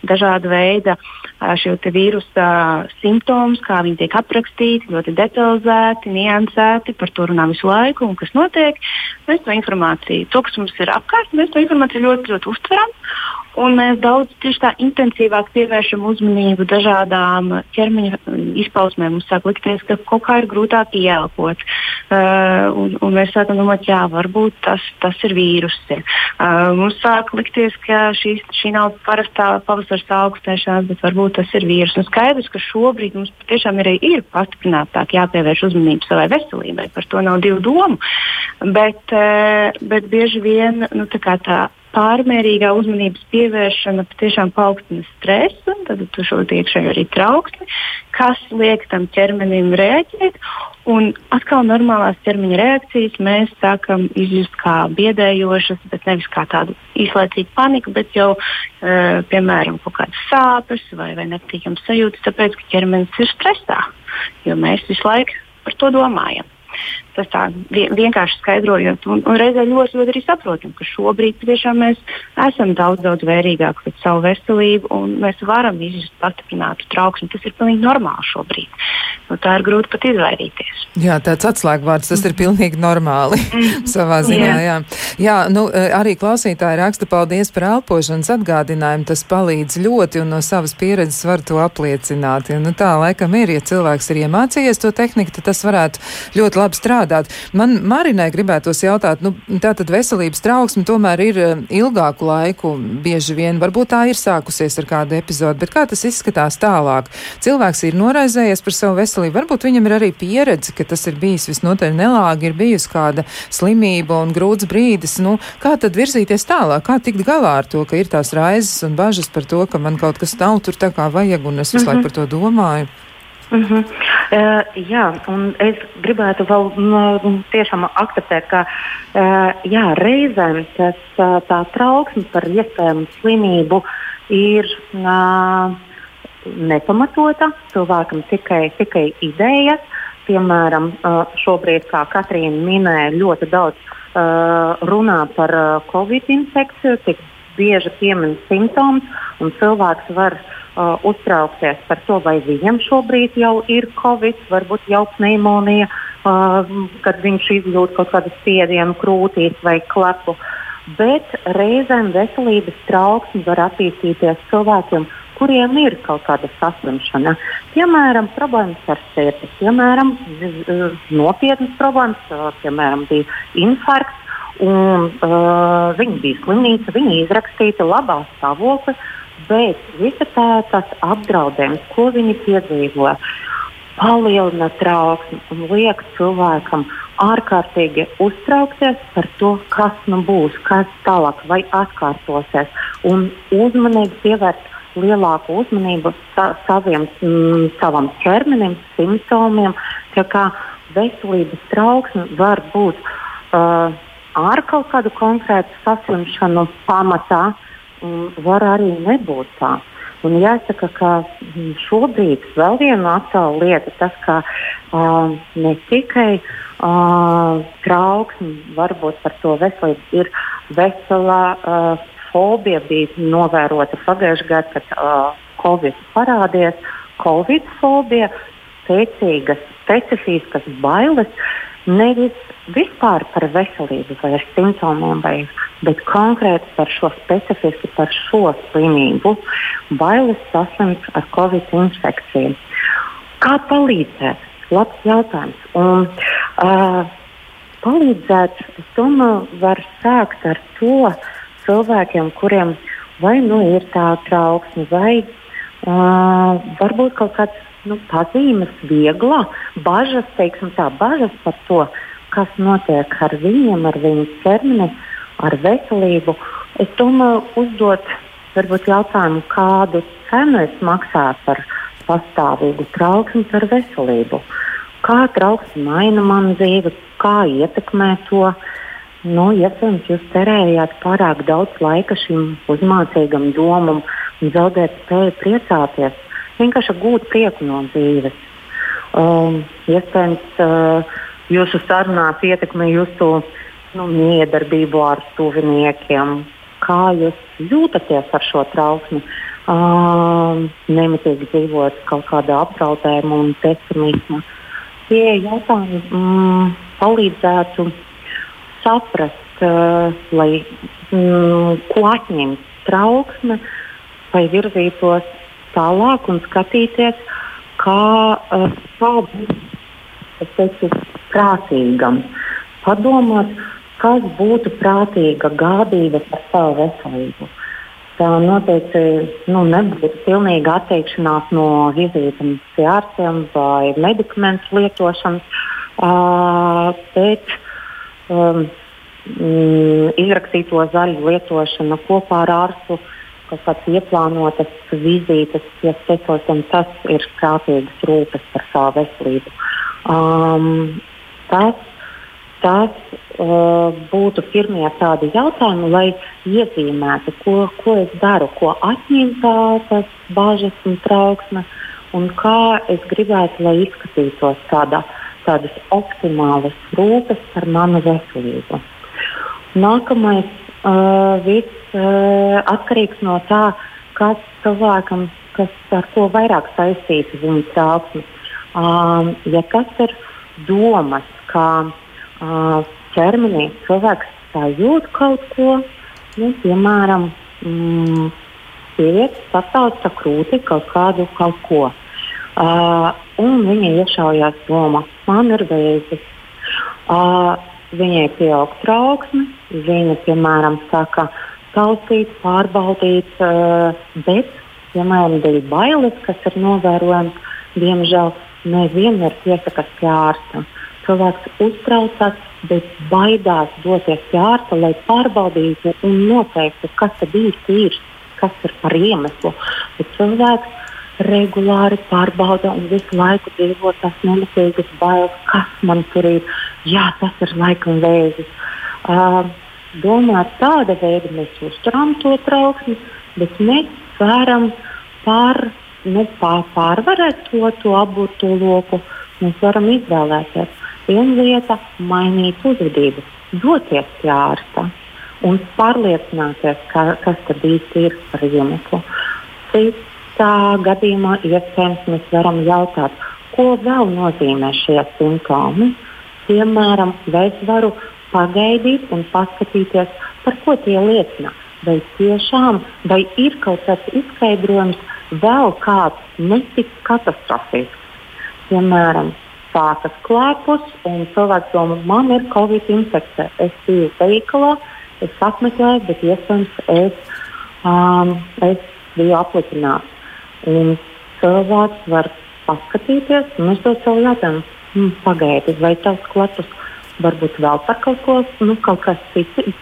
dažādu veidu šo vīrusa simptomus, kā viņi tiek aprakstīti, ļoti detalizēti, niansēti, par to runā visu laiku un kas notiek. Mēs to informāciju, to, kas mums ir apkārt, mēs to informāciju ļoti, ļoti uztveram. Un mēs daudz intensīvāk pievēršam uzmanību dažādām ķermeņa izpausmēm. Mums sāk likties, ka kaut kā ir grūtāk ieelpot. Uh, un, un mēs sākam domāt, jā, varbūt tas, tas ir vīruss. Uh, mums sāk likties, ka šī, šī nav parastā pavasara augstēšanās, bet varbūt tas ir vīruss. Un skaidrs, ka šobrīd mums patiešām ir, ir pastiprinātāk jāpievērš uzmanība savai veselībai. Par to nav divu domu. Bet, uh, bet bieži vien nu, tā, tā pārmērīgā uzmanības pievēršana patiešām paaugstina stresu, tad šo iekšējo arī trauksmi, kas liek tam ķermenim rēģēt. Un atkal normālās ķermeņa reakcijas mēs sākam izjust kā biedējošas, bet nevis kā tādu īslaicīgu paniku, bet jau, uh, piemēram, kaut kādas sāpes vai, vai nepatīkamas sajūtas, tāpēc, ka ķermenis ir stresā, jo mēs visu laiku par to domājam. Tas tā vienkārši skaidrojot, un, un reizē ļoti, ļoti arī saprotam, ka šobrīd tiešām mēs esam daudz, daudz vērīgāki pret savu veselību, un mēs varam izjust pastiprinātu trauksmi. Tas ir pilnīgi normāli šobrīd. Nu, tā ir grūti pat izvairīties.
Jā, tāds atslēgvārds, tas ir pilnīgi normāli mhm. savā ziņā. Jā, jā nu, e, arī klausītāji raksta paldies par elpošanas atgādinājumu. Tas palīdz ļoti, un no savas pieredzes var to apliecināt. Ja, nu, tā laikam ir, ja cilvēks ir iemācījies to tehniku, tad tas varētu ļoti labi strādāt. Man Marinai gribētos jautāt, nu, tā tad veselības trauksme tomēr ir eh, ilgāku laiku bieži vien. Varbūt tā ir sākusies ar kādu epizodu, bet kā tas izskatās tālāk? Cilvēks ir noraizējies par savu veselību, varbūt viņam ir arī pieredze, ka tas ir bijis visnotaļ nelāgi, ir bijusi kāda slimība un grūts brīdis. Nu, kā tad virzīties tālāk? Kā tikt galā ar to, ka ir tās raizes un bažas par to, ka man kaut kas nav tur tā kā vajag un es visu laiku mhm. par to domāju?
Mm -hmm. uh, jā, un es gribētu vēl nu, tiešām akceptēt, ka uh, jā, reizēm tas, uh, tā trauksme par iespējamu slimību ir uh, nepamatota. Cilvēkam tikai, tikai idejas. Piemēram, uh, šobrīd, kā Katrīna minēja, ļoti daudz uh, runā par uh, covid infekciju, tik bieži piemin simptomus, un cilvēks var uh, uh, uztraukties par to, vai viņam šobrīd jau ir covid, varbūt jau pneimonija, uh, kad viņš izjūt kaut kādu spiedienu krūtīs vai klepu. Bet reizēm veselības trauksme var attīstīties cilvēkiem, kuriem ir kaut kāda saslimšana. Piemēram, problēmas ar sirdi, piemēram, nopietnas problēmas, piemēram, bija infarkts. Un, uh, viņi bija slimnīca, viņi izrakstīja labā stāvoklī, bet visa tā, tas apdraudējums, ko viņi piedzīvo, palielina trauksmi un liek cilvēkam ārkārtīgi uztraukties par to, kas nu būs, kas tālāk vai atkārtosies, un uzmanīgi pievērst lielāku uzmanību sa saviem, mm, savam ķermenim, simptomiem. Kā veselības trauksme var būt uh, ar kaut kādu konkrētu saslimšanu pamatā, uh, var arī nebūt tā. Un jāsaka, ka šobrīd vēl viena aktuāla lieta, tas, ka uh, ne tikai uh, trauksme, varbūt par to veselību ir veselā uh, fobija, bija novērota pagājušajā gadā, kad uh, Covid parādījās. Covid fobija, spēcīgas, specifiskas bailes, nevis vispār par veselību vai ar simptomiem, vai, bet konkrēti par šo specifiski, par šo slimību, bailes saslimt ar covid infekciju. Kā palīdzēt? Labs jautājums. Un, uh, palīdzēt, es domāju, var sākt ar to cilvēkiem, kuriem vai nu ir tā trauksme, vai uh, varbūt kaut kāds nu, pazīmes, viegla, bažas, teiksim, tā, bažas par to, kas notiek ar viņiem, ar viņu ķermeni, ar veselību. Es domāju, uzdot varbūt jautājumu, kādu cenu es maksāju par pastāvīgu trauksmi, par veselību. Kā trauksme maina manu dzīvi, kā ietekmē to. Nu, iespējams, jūs terējāt pārāk daudz laika šim uzmācīgam domam un zaudēt spēju priecāties vienkārši gūt prieku no dzīves. Um, iespējams, uh, jūsu sarunās ietekmē jūsu nu, miedarbību ar tuviniekiem, kā jūs jūtaties ar šo trauksmi. Um, nemitīgi dzīvot kaut kādā apdraudējumā un pesimismā. Tie jautājumi mm, palīdzētu saprast, uh, lai mm, ko atņemt trauksme, lai virzītos tālāk un skatīties, kā, uh, teicu, prātīgam. Padomāt, kas būtu prātīga gādība par savu veselību. Tā noteikti nu, nebūtu pilnīga atteikšanās no vizītēm pie ārstiem vai medikamentu lietošanas, uh, bet um, mm, izrakstīto zaļu lietošana kopā ar ārstu kaut kādas ieplānotas vizītes pie specialistiem, tas ir prātīgas rūpes par savu veselību. Um, tas tas uh, būtu pirmie tādi jautājumi, lai iezīmētu, ko, ko es daru, ko atņemt tās bažas un trauksmes, un kā es gribētu, lai izskatītos tāda, tādas optimālas rūpes par manu veselību. Nākamais Uh, viss uh, atkarīgs no tā, kas cilvēkam, kas ar ko vairāk saistīts viņa trauksme. Um, ja tas ir domas, kā uh, ķermenī cilvēks sajūt kaut ko, nu, piemēram, mm, sieviete sasauca krūti kaut kādu kaut ko. Uh, un viņa iešaujās domā, man ir vēzis. Uh, viņai pieaug trauksme, viņa, piemēram, saka, tausīt, pārbaudīt, uh, bet, piemēram, dēļ bailes, kas ir novērojams, diemžēl nevienmēr piesakās pie ārsta. Cilvēks uztraucas, bet baidās doties pie ārsta, lai pārbaudītu un noteiktu, kas tad īsti ir, kas ir par iemeslu. Bet cilvēks regulāri pārbauda un visu laiku dzīvo tās nemitīgas bailes, kas man tur ir. Jā, tas ir laikam vēzis. Uh, domāt tāda veida mēs uzturam to trauksmi, bet mēs varam pār, nu, pār, pārvarēt to, to apburto loku. Mēs varam izvēlēties vienu lietu, mainīt uzvedību, doties pie ārsta un pārliecināties, ka, kas tad īsti ir par iemeslu. Citā gadījumā iespējams mēs varam jautāt, ko vēl nozīmē šie simptomi. Piemēram, vai es varu pagaidīt un paskatīties, par ko tie liecina. Vai tiešām vai ir kaut kāds izskaidrojums, vēl kāds netik katastrofisks. Piemēram, sākas klēpus un cilvēks domā, man ir covid infekcija. Es biju veikalā, es apmeklēju, bet iespējams es, um, es biju aplicināts. Un cilvēks var paskatīties un uzdot savu jautājumu, hm, pagaidi, vai tavs klatus varbūt vēl par kaut ko, nu, kaut kas cits,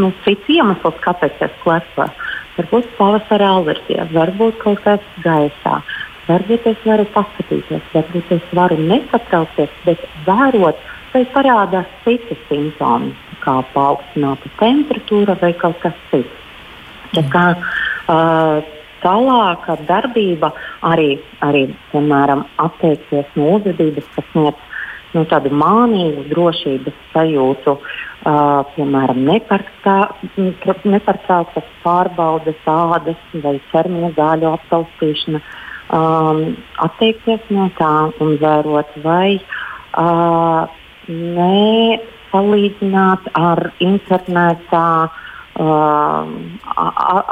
nu, cits iemesls, kāpēc tas klasē. Varbūt pavasarī alerģija, varbūt kaut kas gaisā. Varbūt es varu paskatīties, varbūt es varu nesatraukties, bet vērot, vai parādās citi simptomi, kā paaugstināta temperatūra vai kaut kas cits. Tā kā, uh, tālāka darbība arī, arī piemēram, atteikties no uzvedības, kas sniedz nu, tādu mānīgu drošības sajūtu, uh, piemēram, nepārtrauktas pārbaudes, ādas vai ķermeņa zāļu aptaustīšana. Um, atteikties no tā un vērot, vai uh, nepalīdzināt ar internetā uh,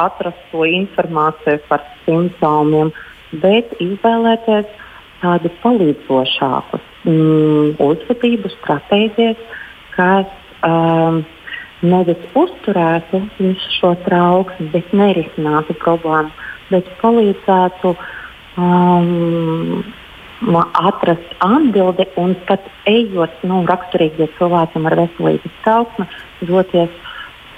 atrast to informāciju par simptomiem, bet izvēlēties tādu palīdzošāku mm, uzvedību stratēģijas, kas um, nevis uzturētu visu šo trauksmi, bet nerisinātu problēmu, bet palīdzētu um, atrast atbildi un pat ejot, nu, raksturīgi cilvēkam ar veselības trauksmi, doties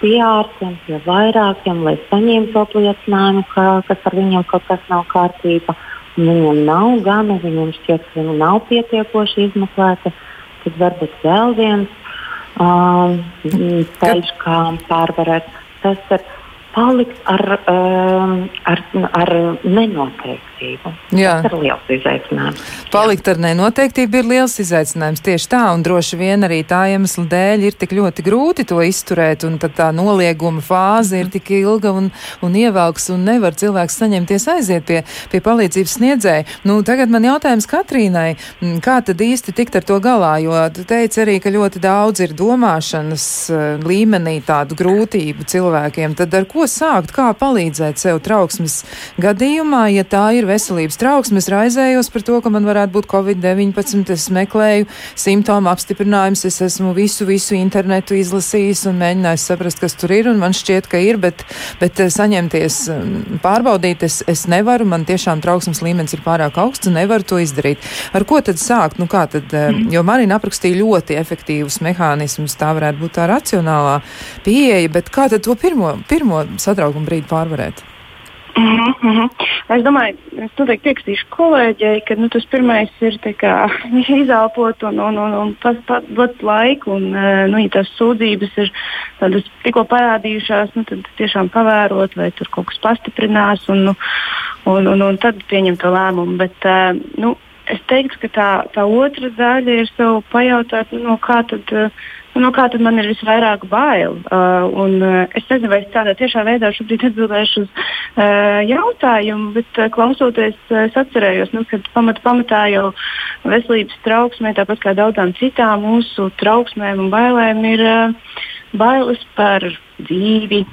pie ārstiem, pie vairākiem, lai saņemtu apliecinājumu, ka kas ar viņiem kaut kas nav kārtībā. Viņam nav gana, viņam šķiet, ka viņa nav pietiekoši izmeklēta. Tad varbūt vēl viens um, ceļš, kā pārvarēt. Tas ir palikt ar, um, ar, ar nenoteiktību. Jā. Tas ir liels izaicinājums.
Palikt ar nenoteiktību ir liels izaicinājums tieši tā, un droši vien arī tā iemesla dēļ ir tik ļoti grūti to izturēt, un tad tā nolieguma fāze ir tik ilga un, un ievelks, un nevar cilvēks saņemties aiziet pie, pie palīdzības sniedzēja. Nu, tagad man jautājums Katrīnai, kā tad īsti tikt ar to galā, jo tu teici arī, ka ļoti daudz ir domāšanas uh, līmenī tādu grūtību cilvēkiem, tad ar ko ko sākt, kā palīdzēt sev trauksmes gadījumā, ja tā ir veselības trauksmes, raizējos par to, ka man varētu būt covid-19, es meklēju simptomu apstiprinājumus, es esmu visu, visu internetu izlasījis un mēģinājis saprast, kas tur ir, un man šķiet, ka ir, bet, bet eh, saņemties mm, pārbaudīt es, es nevaru, man tiešām trauksmes līmenis ir pārāk augsts un nevaru to izdarīt. Ar ko tad sākt? Nu, kā tad, eh, jo Marina aprakstīja ļoti efektīvus mehānismus, tā varētu būt tā racionālā pieeja, bet kā tad to pirmo, pirmo satraukuma brīdi pārvarēt?
Mm -hmm. Es domāju, es noteikti piekritīšu kolēģei, ka nu, tas pirmais ir kā, izelpot un, un, un, un pas, pas, dot laiku. Un, eh, nu, ja tās sūdzības ir tādas tikko parādījušās, nu, tad tiešām pavērot, vai tur kaut kas pastiprinās un, nu, un, un, un tad pieņemt to lēmumu. Bet, uh, nu, es teiktu, ka tā, tā otra daļa ir sev pajautāt, nu, no kā tad. Uh, No kā tad man ir visvairāk bail? Uh, un, uh, es nezinu, vai es tādā tiešā veidā šobrīd atbildēšu uz uh, jautājumu, bet uh, klausoties, uh, es atcerējos, nu, ka pamat, pamatā jau veselības trauksmē, tāpat kā daudzām citām mūsu trauksmēm un bailēm, ir uh, bailes par dzīvi,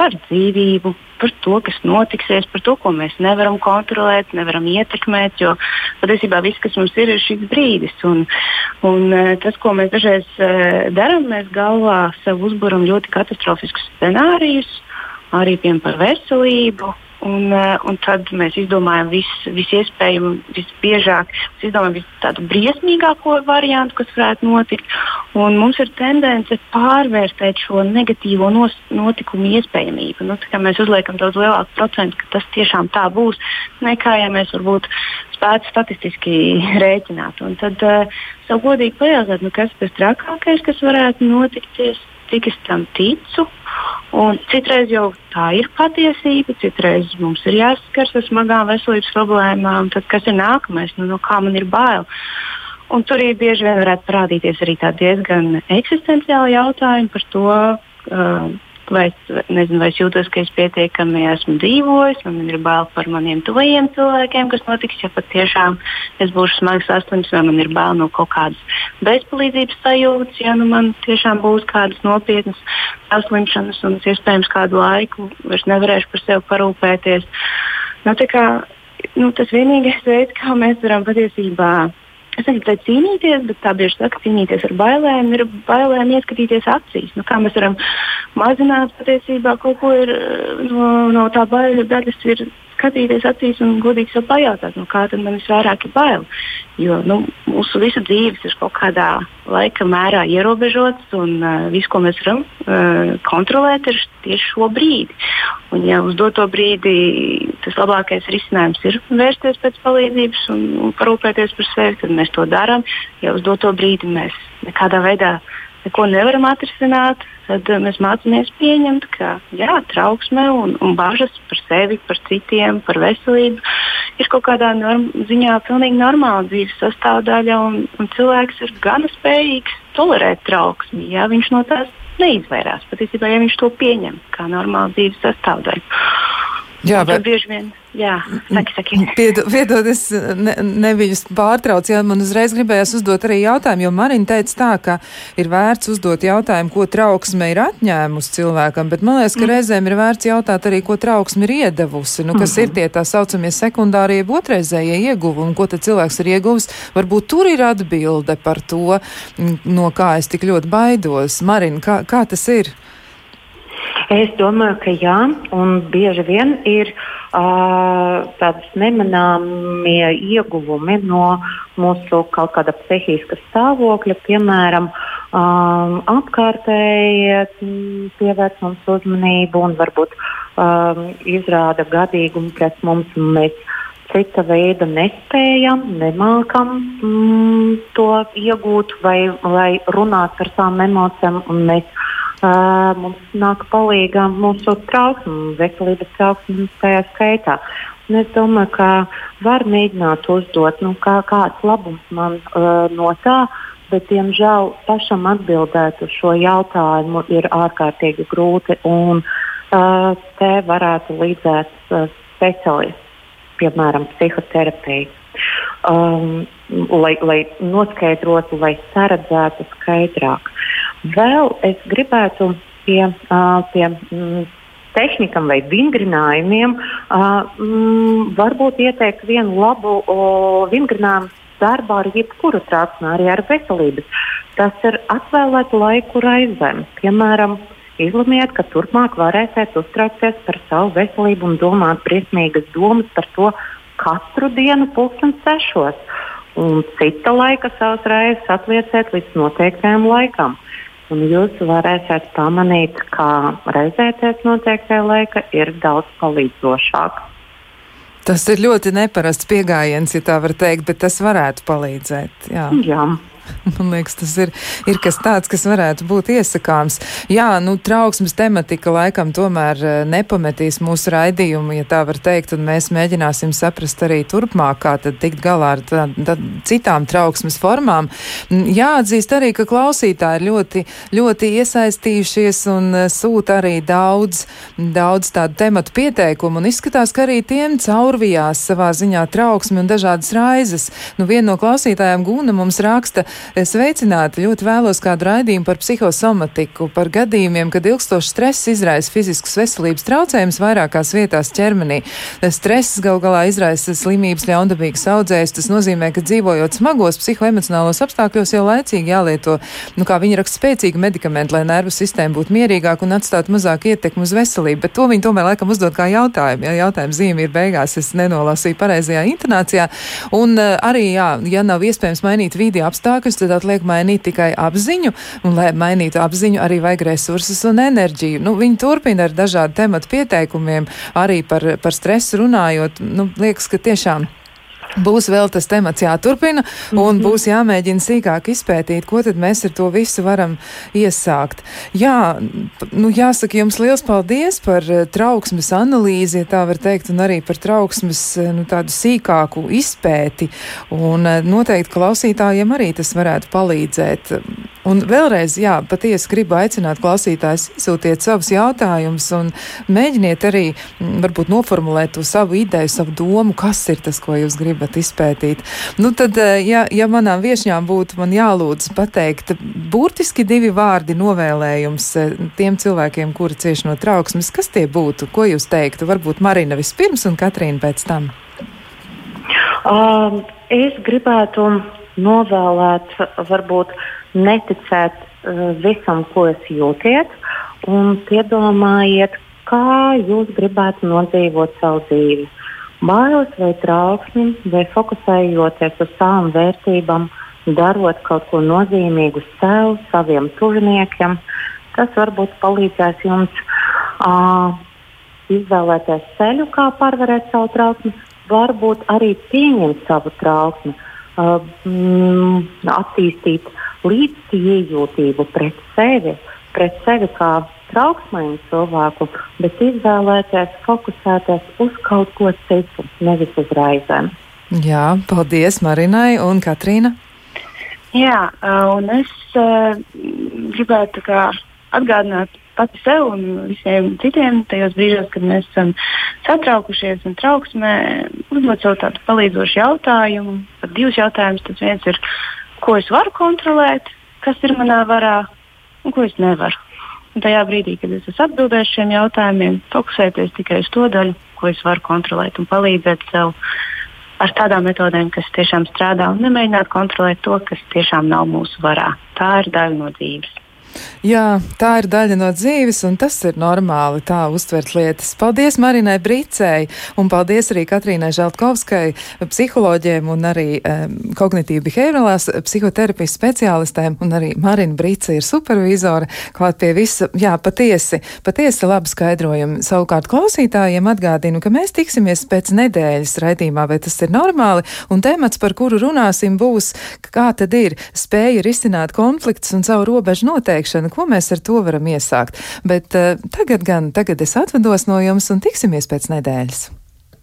par dzīvību, par to, kas notiksies, par to, ko mēs nevaram kontrolēt, nevaram ietekmēt. Jo patiesībā viss, kas mums ir, ir šis brīdis. Un, un eh, tas, ko mēs dažreiz uh, darām, mēs galvā sev uzbūram ļoti katastrofiskus scenārijus, arī piemēram par veselību, Un, eh, un tad mēs izdomājam visu vis iespējamo, visbiežāk mēs izdomājam visu tādu briesmīgāko variantu, kas varētu notikt. Un mums ir tendence pārvērtēt šo negatīvo nos, notikumu iespējamību. Nu, mēs uzliekam daudz lielāku procentu, ka tas tiešām tā būs, nekā ja mēs varbūt spētu statistiski rēķināt. Un tad uh, sev godīgi pajautāt, nu, kas tas trakākais, kas varētu notikties cik es tam ticu. Un citreiz jau tā ir patiesība, citreiz mums ir jāsaskars ar smagām veselības problēmām. Tad kas ir nākamais? Nu, no kā man ir bail? Un tur ir bieži vien varētu parādīties arī diezgan eksistenciāli jautājumi par to, uh, vai es, nezinu, vai es jūtos, ka es pietiekami esmu dzīvojis, man ir bail par maniem tuvajiem cilvēkiem, kas notiks, ja patiešām es būšu smags saslims, vai man ir bail no kaut kādas bezpalīdzības sajūtas, ja nu man tiešām būs kādas nopietnas saslimšanas un es iespējams kādu laiku vairs nevarēšu par sevi parūpēties. Nu, kā, nu, tas vienīgais veids, kā mēs varam patiesībā Es negribu cīnīties, bet tā bieži saka, cīnīties ar bailēm, ir bailēm ieskatīties acīs. Nu, kā mēs varam mazināt patiesībā kaut ko ir, no, no tā baiļu daļas, ir skatīties acīs un godīgi sev pajautāt, nu, kā tad man visvairāk ir bail. Jo nu, mūsu visu dzīves ir kaut kādā laika mērā ierobežots, un uh, viss, ko mēs varam uh, kontrolēt, ir tieši šo brīdi. Un, ja uz doto brīdi tas labākais risinājums ir vērsties pēc palīdzības un, un parūpēties par sevi, tad mēs to darām. Ja uz doto brīdi mēs nekādā veidā neko nevaram atrisināt, tad uh, mēs mācāmies pieņemt, ka jā, trauksme un, un bažas par sevi, par citiem, par veselību ir kaut kādā norm, ziņā pilnīgi normāla dzīves sastāvdaļa, un, un cilvēks ir gana spējīgs tolerēt trauksmi, ja viņš no tās neizvairās. Patiesībā, ja viņš to pieņem kā normālu dzīves sastāvdaļu. Jā, bet bieži vien Jā, saki, saki.
Piedod, piedod es ne, neviļus pārtraucu, jā, man uzreiz gribējās uzdot arī jautājumu, jo Marina teica tā, ka ir vērts uzdot jautājumu, ko trauksme ir atņēmusi cilvēkam, bet man liekas, ka mm. reizēm ir vērts jautāt arī, ko trauksme ir iedevusi, nu, kas mm ir tie tā saucamie sekundārie, otrreizējie ieguvumi, ko tad cilvēks ir ieguvis. Varbūt tur ir atbilde par to, no kā es tik ļoti baidos. Marina, kā, kā tas ir?
Es domāju, ka jā, un bieži vien ir uh, tādas nemanāmie ieguvumi no mūsu kaut kāda psihiska stāvokļa, piemēram, um, apkārtēji pievērš mums uzmanību un varbūt um, izrāda gadīgumu pret mums. Mēs cita veida nespējam, nemākam mm, to iegūt vai, vai runāt par savām emocijām. Mēs Uh, mums nāk palīdzīgā mūsu trauksme, veselības trauksme tajā skaitā. Un es domāju, ka var mēģināt uzdot, nu, kā, kāds labums man uh, no tā, bet, diemžēl, pašam atbildēt uz šo jautājumu ir ārkārtīgi grūti. Un, uh, te varētu līdzēt uh, speciālisti, piemēram, psihoterapija. Um, lai, lai noskaidrotu, lai saredzētu skaidrāk. Vēl es gribētu pie, pie mm, tehnikam vai vingrinājumiem mm, varbūt ieteikt vienu labu vingrinājumu darbā ar jebkuru trauksmu, arī ar veselības. Tas ir atvēlēt laiku raizēm. Piemēram, izlemiet, ka turpmāk varēsiet uztraukties par savu veselību un domāt briesmīgas domas par to katru dienu, pulksten sešos. Un cita laika savas reizes atlieciet līdz noteiktajam laikam. Un jūs varēsiet pamanīt, ka reizēties noteiktajā laika ir daudz palīdzošāk.
Tas ir ļoti neparasts pieejams, ja tā var teikt, bet tas varētu palīdzēt. Jā.
Jā.
Man liekas, tas ir, ir kas tāds, kas varētu būt iesakāms. Jā, nu, trauksmes tematika laikam tomēr eh, nepametīs mūsu raidījumu, ja tā var teikt, un mēs mēģināsim saprast arī turpmāk, kā tad tikt galā ar tā, tā, citām trauksmes formām. Mm, jāatzīst arī, ka klausītāji ļoti, ļoti iesaistījušies un eh, sūta arī daudz, daudz tādu tematu pieteikumu, un izskatās, ka arī tiem caurvijās savā ziņā trauksmi un dažādas raizes. Nu, viena no klausītājām Gūna mums raksta, Sveicināti! Ļoti vēlos kādu raidījumu par psihosomatiku, par gadījumiem, kad ilgstošs stress izraisa fiziskas veselības traucējumus vairākās vietās ķermenī. Stress gal galā izraisa slimības ļaundabīgas audzējas. Tas nozīmē, ka dzīvojot smagos psihoemocionālos apstākļos jau laicīgi jālieto, nu kā viņi raksta, spēcīgi medikamenti, lai nervu sistēma būtu mierīgāka un atstātu mazāk ietekmi uz veselību. Bet to viņi tomēr laikam uzdod kā jautājumu. Ja jautājuma zīme ir beigās, es nenolasīju pareizajā intonācijā. Un uh, arī, jā, ja nav iespējams mainīt vidi apstākļus, apstākļus, tad atliek mainīt tikai apziņu, un, lai mainītu apziņu, arī vajag resursus un enerģiju. Nu, viņi turpina ar dažādu tematu pieteikumiem, arī par, par stresu runājot. Nu, liekas, ka tiešām. Būs vēl tas temats jāturpina un mm -hmm. būs jāmēģina sīkāk izpētīt, ko tad mēs ar to visu varam iesākt. Jā, nu jāsaka jums liels paldies par eh, trauksmes analīzi, ja tā var teikt, un arī par trauksmes eh, nu, tādu sīkāku izpēti. Un eh, noteikti klausītājiem arī tas varētu palīdzēt. Un vēlreiz, jā, patiesi gribu aicināt klausītājus, sūtiet savus jautājumus un mēģiniet arī varbūt noformulēt to savu ideju, savu domu, kas ir tas, ko jūs gribat gribat izpētīt. Nu, tad, eh, ja, ja manām viešņām būtu man jālūdz pateikt burtiski divi vārdi novēlējums eh, tiem cilvēkiem, kuri cieši no trauksmes, kas tie būtu? Ko jūs teiktu? Varbūt Marina vispirms un Katrīna pēc tam.
Um, es gribētu novēlēt, varbūt neticēt uh, visam, ko jūs jūtiet, un piedomājiet, kā jūs gribētu nodzīvot savu dzīvi. Uh, bailes vai trauksmi, vai fokusējoties uz savām vērtībām, darot kaut ko nozīmīgu sev, saviem tuviniekiem. Tas varbūt palīdzēs jums uh, izvēlēties ceļu, kā pārvarēt savu trauksmi, varbūt arī pieņemt savu trauksmi, uh, mm, attīstīt līdzjūtību pret sevi, pret sevi kā trauksmainu cilvēku, bet izvēlēties fokusēties uz kaut ko citu, nevis uz raizēm.
Jā, paldies Marinai un Katrīna.
Jā, un es uh, gribētu atgādināt pati sev un visiem citiem tajos brīžos, kad mēs esam satraukušies un trauksmē, uzdot sev tādu palīdzošu jautājumu. Pat divus jautājumus. Tas viens ir, ko es varu kontrolēt, kas ir manā varā un ko es nevaru. Un tajā brīdī, kad es esmu atbildējis šiem jautājumiem, fokusēties tikai uz to daļu, ko es varu kontrolēt un palīdzēt sev ar tādām metodēm, kas tiešām strādā, un nemēģināt kontrolēt to, kas tiešām nav mūsu varā. Tā ir daļa no dzīves.
Jā, tā ir daļa no dzīves, un tas ir normāli tā uztvert lietas. Paldies Marinai Brīcēji, un paldies arī Katrīnai Žaltkovskai, psiholoģiem un arī um, kognitīvi behaviorālās psihoterapijas speciālistēm, un arī Marina Brīce ir supervizore, klāt pie visa, jā, patiesi, patiesi labi skaidrojumi. Savukārt klausītājiem atgādinu, ka mēs tiksimies pēc nedēļas raidījumā, vai tas ir normāli, un temats, par kuru runāsim, būs, kā tad ir spēja risināt konflikts un savu robežu noteikšanu, ko mēs ar to varam iesākt. Bet uh, tagad gan, tagad es atvados no jums un tiksimies pēc nedēļas.